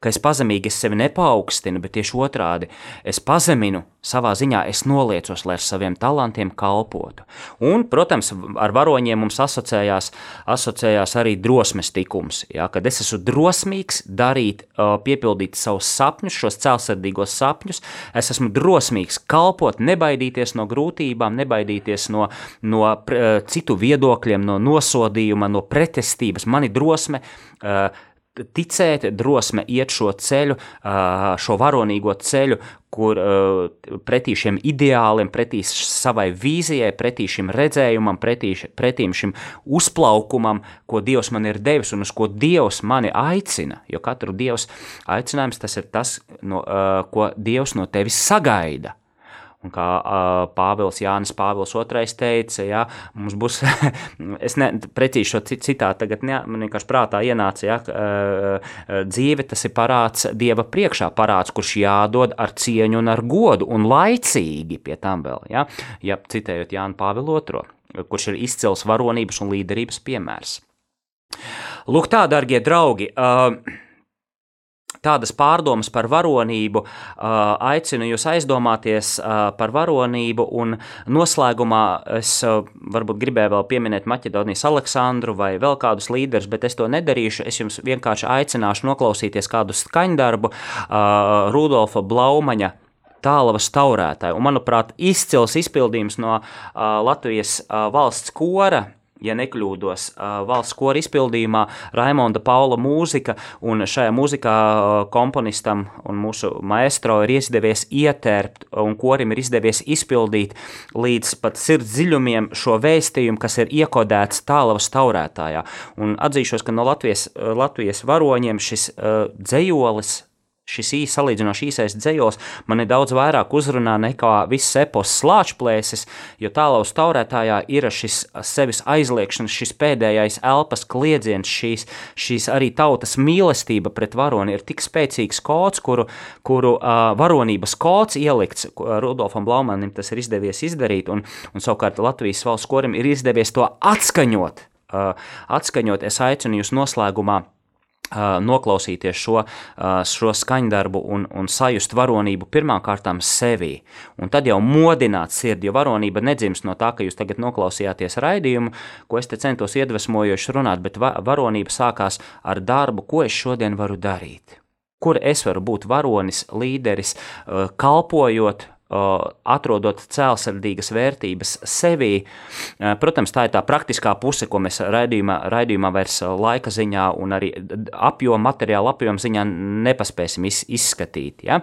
ka es pazemīgi es sevi nepaukstinu, bet tieši otrādi es pazeminu savā ziņā, es noliecos, lai ar saviem talantiem kalpotu. Un, protams, ar varoņiem mums asociējās, asociējās arī drosmes tikums, ja, kad es esmu drosmīgs darīt, piepildīt savus sapņus, šos celsardīgos sapņus, es esmu drosmīgs kalpot, nebaidīties no grūtībām, nebaidīties no, no citu viedokļiem, no nosodījuma, no pretestības. Mani drosme uh, ticēt, drosme iet šo ceļu, šo varonīgo ceļu, kur pretī šiem ideāliem, pretī savai vīzijai, pretī šim redzējumam, pretī, pretī šim uzplaukumam, ko Dievs man ir devis un uz ko Dievs mani aicina. Jo katru Dievs aicinājums tas ir tas, no, ko Dievs no tevis sagaida. Un kā uh, Pāvils Jānis Pāvils II teica, ja, mums būs, es ne, precīzi šo citātu tagad ne, man vienkārši prātā ienāca, ja, uh, dzīve tas ir parāds Dieva priekšā, parāds, kurš jādod ar cieņu un ar godu un laicīgi pie tam vēl, ja, ja citējot Jānu Pāvilu II, kurš ir izcils varonības un līderības piemērs. Lūk tā, dargie draugi, uh, tādas pārdomas par varonību, aicinu jūs aizdomāties par varonību, un noslēgumā es varbūt gribēju vēl pieminēt Maķedonijas Aleksandru vai vēl kādus līderus, bet es to nedarīšu. Es jums vienkārši aicināšu noklausīties kādu skaņdarbu Rudolfa Blaumaņa tālavas taurētāju. Un, manuprāt, izcils izpildījums no uh, Latvijas uh, valsts kora ja nekļūdos, valsts kora izpildījumā Raimonda Paula mūzika, un šajā mūzikā komponistam un mūsu maestro ir izdevies ietērpt, un korim ir izdevies izpildīt līdz pat sirds dziļumiem šo vēstījumu, kas ir iekodēts tālavas taurētājā. Un atzīšos, ka no Latvijas, Latvijas varoņiem šis uh, dzējolis šis īs, salīdzinoši īsais dzējos mani daudz vairāk uzrunā nekā viss epos slāčplēsis, jo tālaus taurētājā ir šis sevis aizliekšanas, šis pēdējais elpas kliedziens, šīs, šīs arī tautas mīlestība pret varoni ir tik spēcīgs kods, kuru, kuru uh, varonības kods ielikts, Rudolfam Blaumanim tas ir izdevies izdarīt, un, un savukārt Latvijas valsts korim ir izdevies to atskaņot. Uh, atskaņot, es aicinu jūs noslēgumā noklausīties šo, šo skaņdarbu un, un sajust varonību pirmkārt sevī. Un tad jau modināt sirdi, jo varonība nedzimst no tā, ka jūs tagad noklausījāties raidījumu, ko es te centos iedvesmojoši runāt, bet varonība sākās ar darbu, ko es šodien varu darīt. Kur es varu būt varonis, līderis, kalpojot atrodot cēlsirdīgas vērtības sevī. Protams, tā ir tā praktiskā puse, ko mēs raidījumā, raidījumā vairs laika ziņā un arī apjoma, materiāla apjoma ziņā nepaspēsim izskatīt. Ja?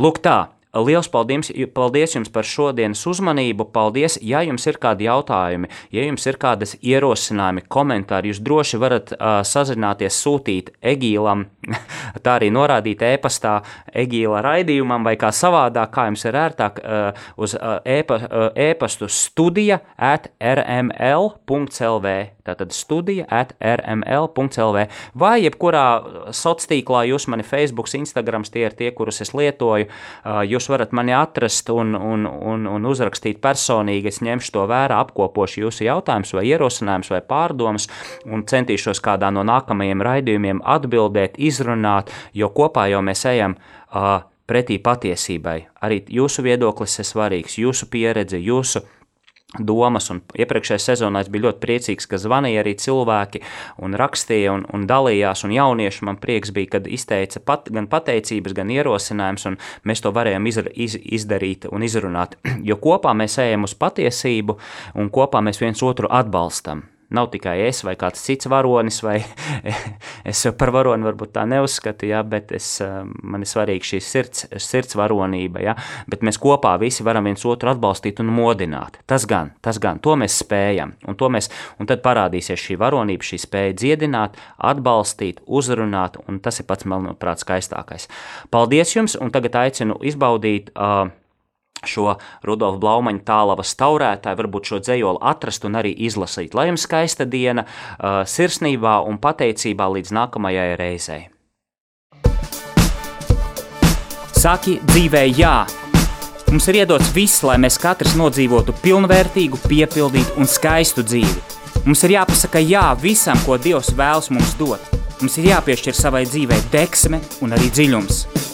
Lūk tā, Liels paldies, paldies jums par šodienas uzmanību. Paldies, ja jums ir kādi jautājumi, ja jums ir kādas ierosinājumi, komentāri, jūs droši varat uh, sazināties, sūtīt Egīlam, tā arī norādīt e-pastā Egīla raidījumam vai kā savādāk, kā jums ir ērtāk, uh, uz uh, e-pastu studija at rml.lv. Tātad studija at rml.lv vai jebkurā sociālā tīklā jūs mani Facebook, Instagram, tie ir tie, kurus es lietoju. Jūs jūs varat mani atrast un, un, un, un uzrakstīt personīgi. Es ņemšu to vērā, apkopošu jūsu jautājumus, vai ierosinājumus, vai pārdomas, un centīšos kādā no nākamajiem raidījumiem atbildēt, izrunāt, jo kopā jau mēs ejam. Uh, pretī patiesībai. Arī jūsu viedoklis ir svarīgs, jūsu pieredze, jūsu domas. Un iepriekšējā sezonā es biju ļoti priecīgs, ka zvanīja arī cilvēki un rakstīja un, un dalījās. Un jaunieši man prieks bija, kad izteica pat, gan pateicības, gan ierosinājums, un mēs to varējām iz, iz, izdarīt un izrunāt. Jo kopā mēs ejam uz patiesību un kopā mēs viens otru atbalstam. Nav tikai es vai kāds cits varonis, vai es par varoni varbūt tā neuzskatu, ja, bet es, man ir svarīgi šī sirds, sirds varonība, ja, bet mēs kopā visi varam viens otru atbalstīt un modināt. Tas gan, tas gan, to mēs spējam, un, mēs, un tad parādīsies šī varonība, šī spēja dziedināt, atbalstīt, uzrunāt, un tas ir pats, manuprāt, skaistākais. Paldies jums, un tagad aicinu izbaudīt uh, šo Rudolfa Blaumaņa tālavas taurētāju, varbūt šo dzējoli atrast un arī izlasīt. Lai jums skaista diena, uh, sirsnībā un pateicībā līdz nākamajai reizei. Saki dzīvē jā! Mums ir iedots viss, lai mēs katrs nodzīvotu pilnvērtīgu, piepildītu un skaistu dzīvi. Mums ir jāpasaka jā visam, ko Dievs vēlas mums dot. Mums ir jāpiešķir savai dzīvei deksme un arī dziļums.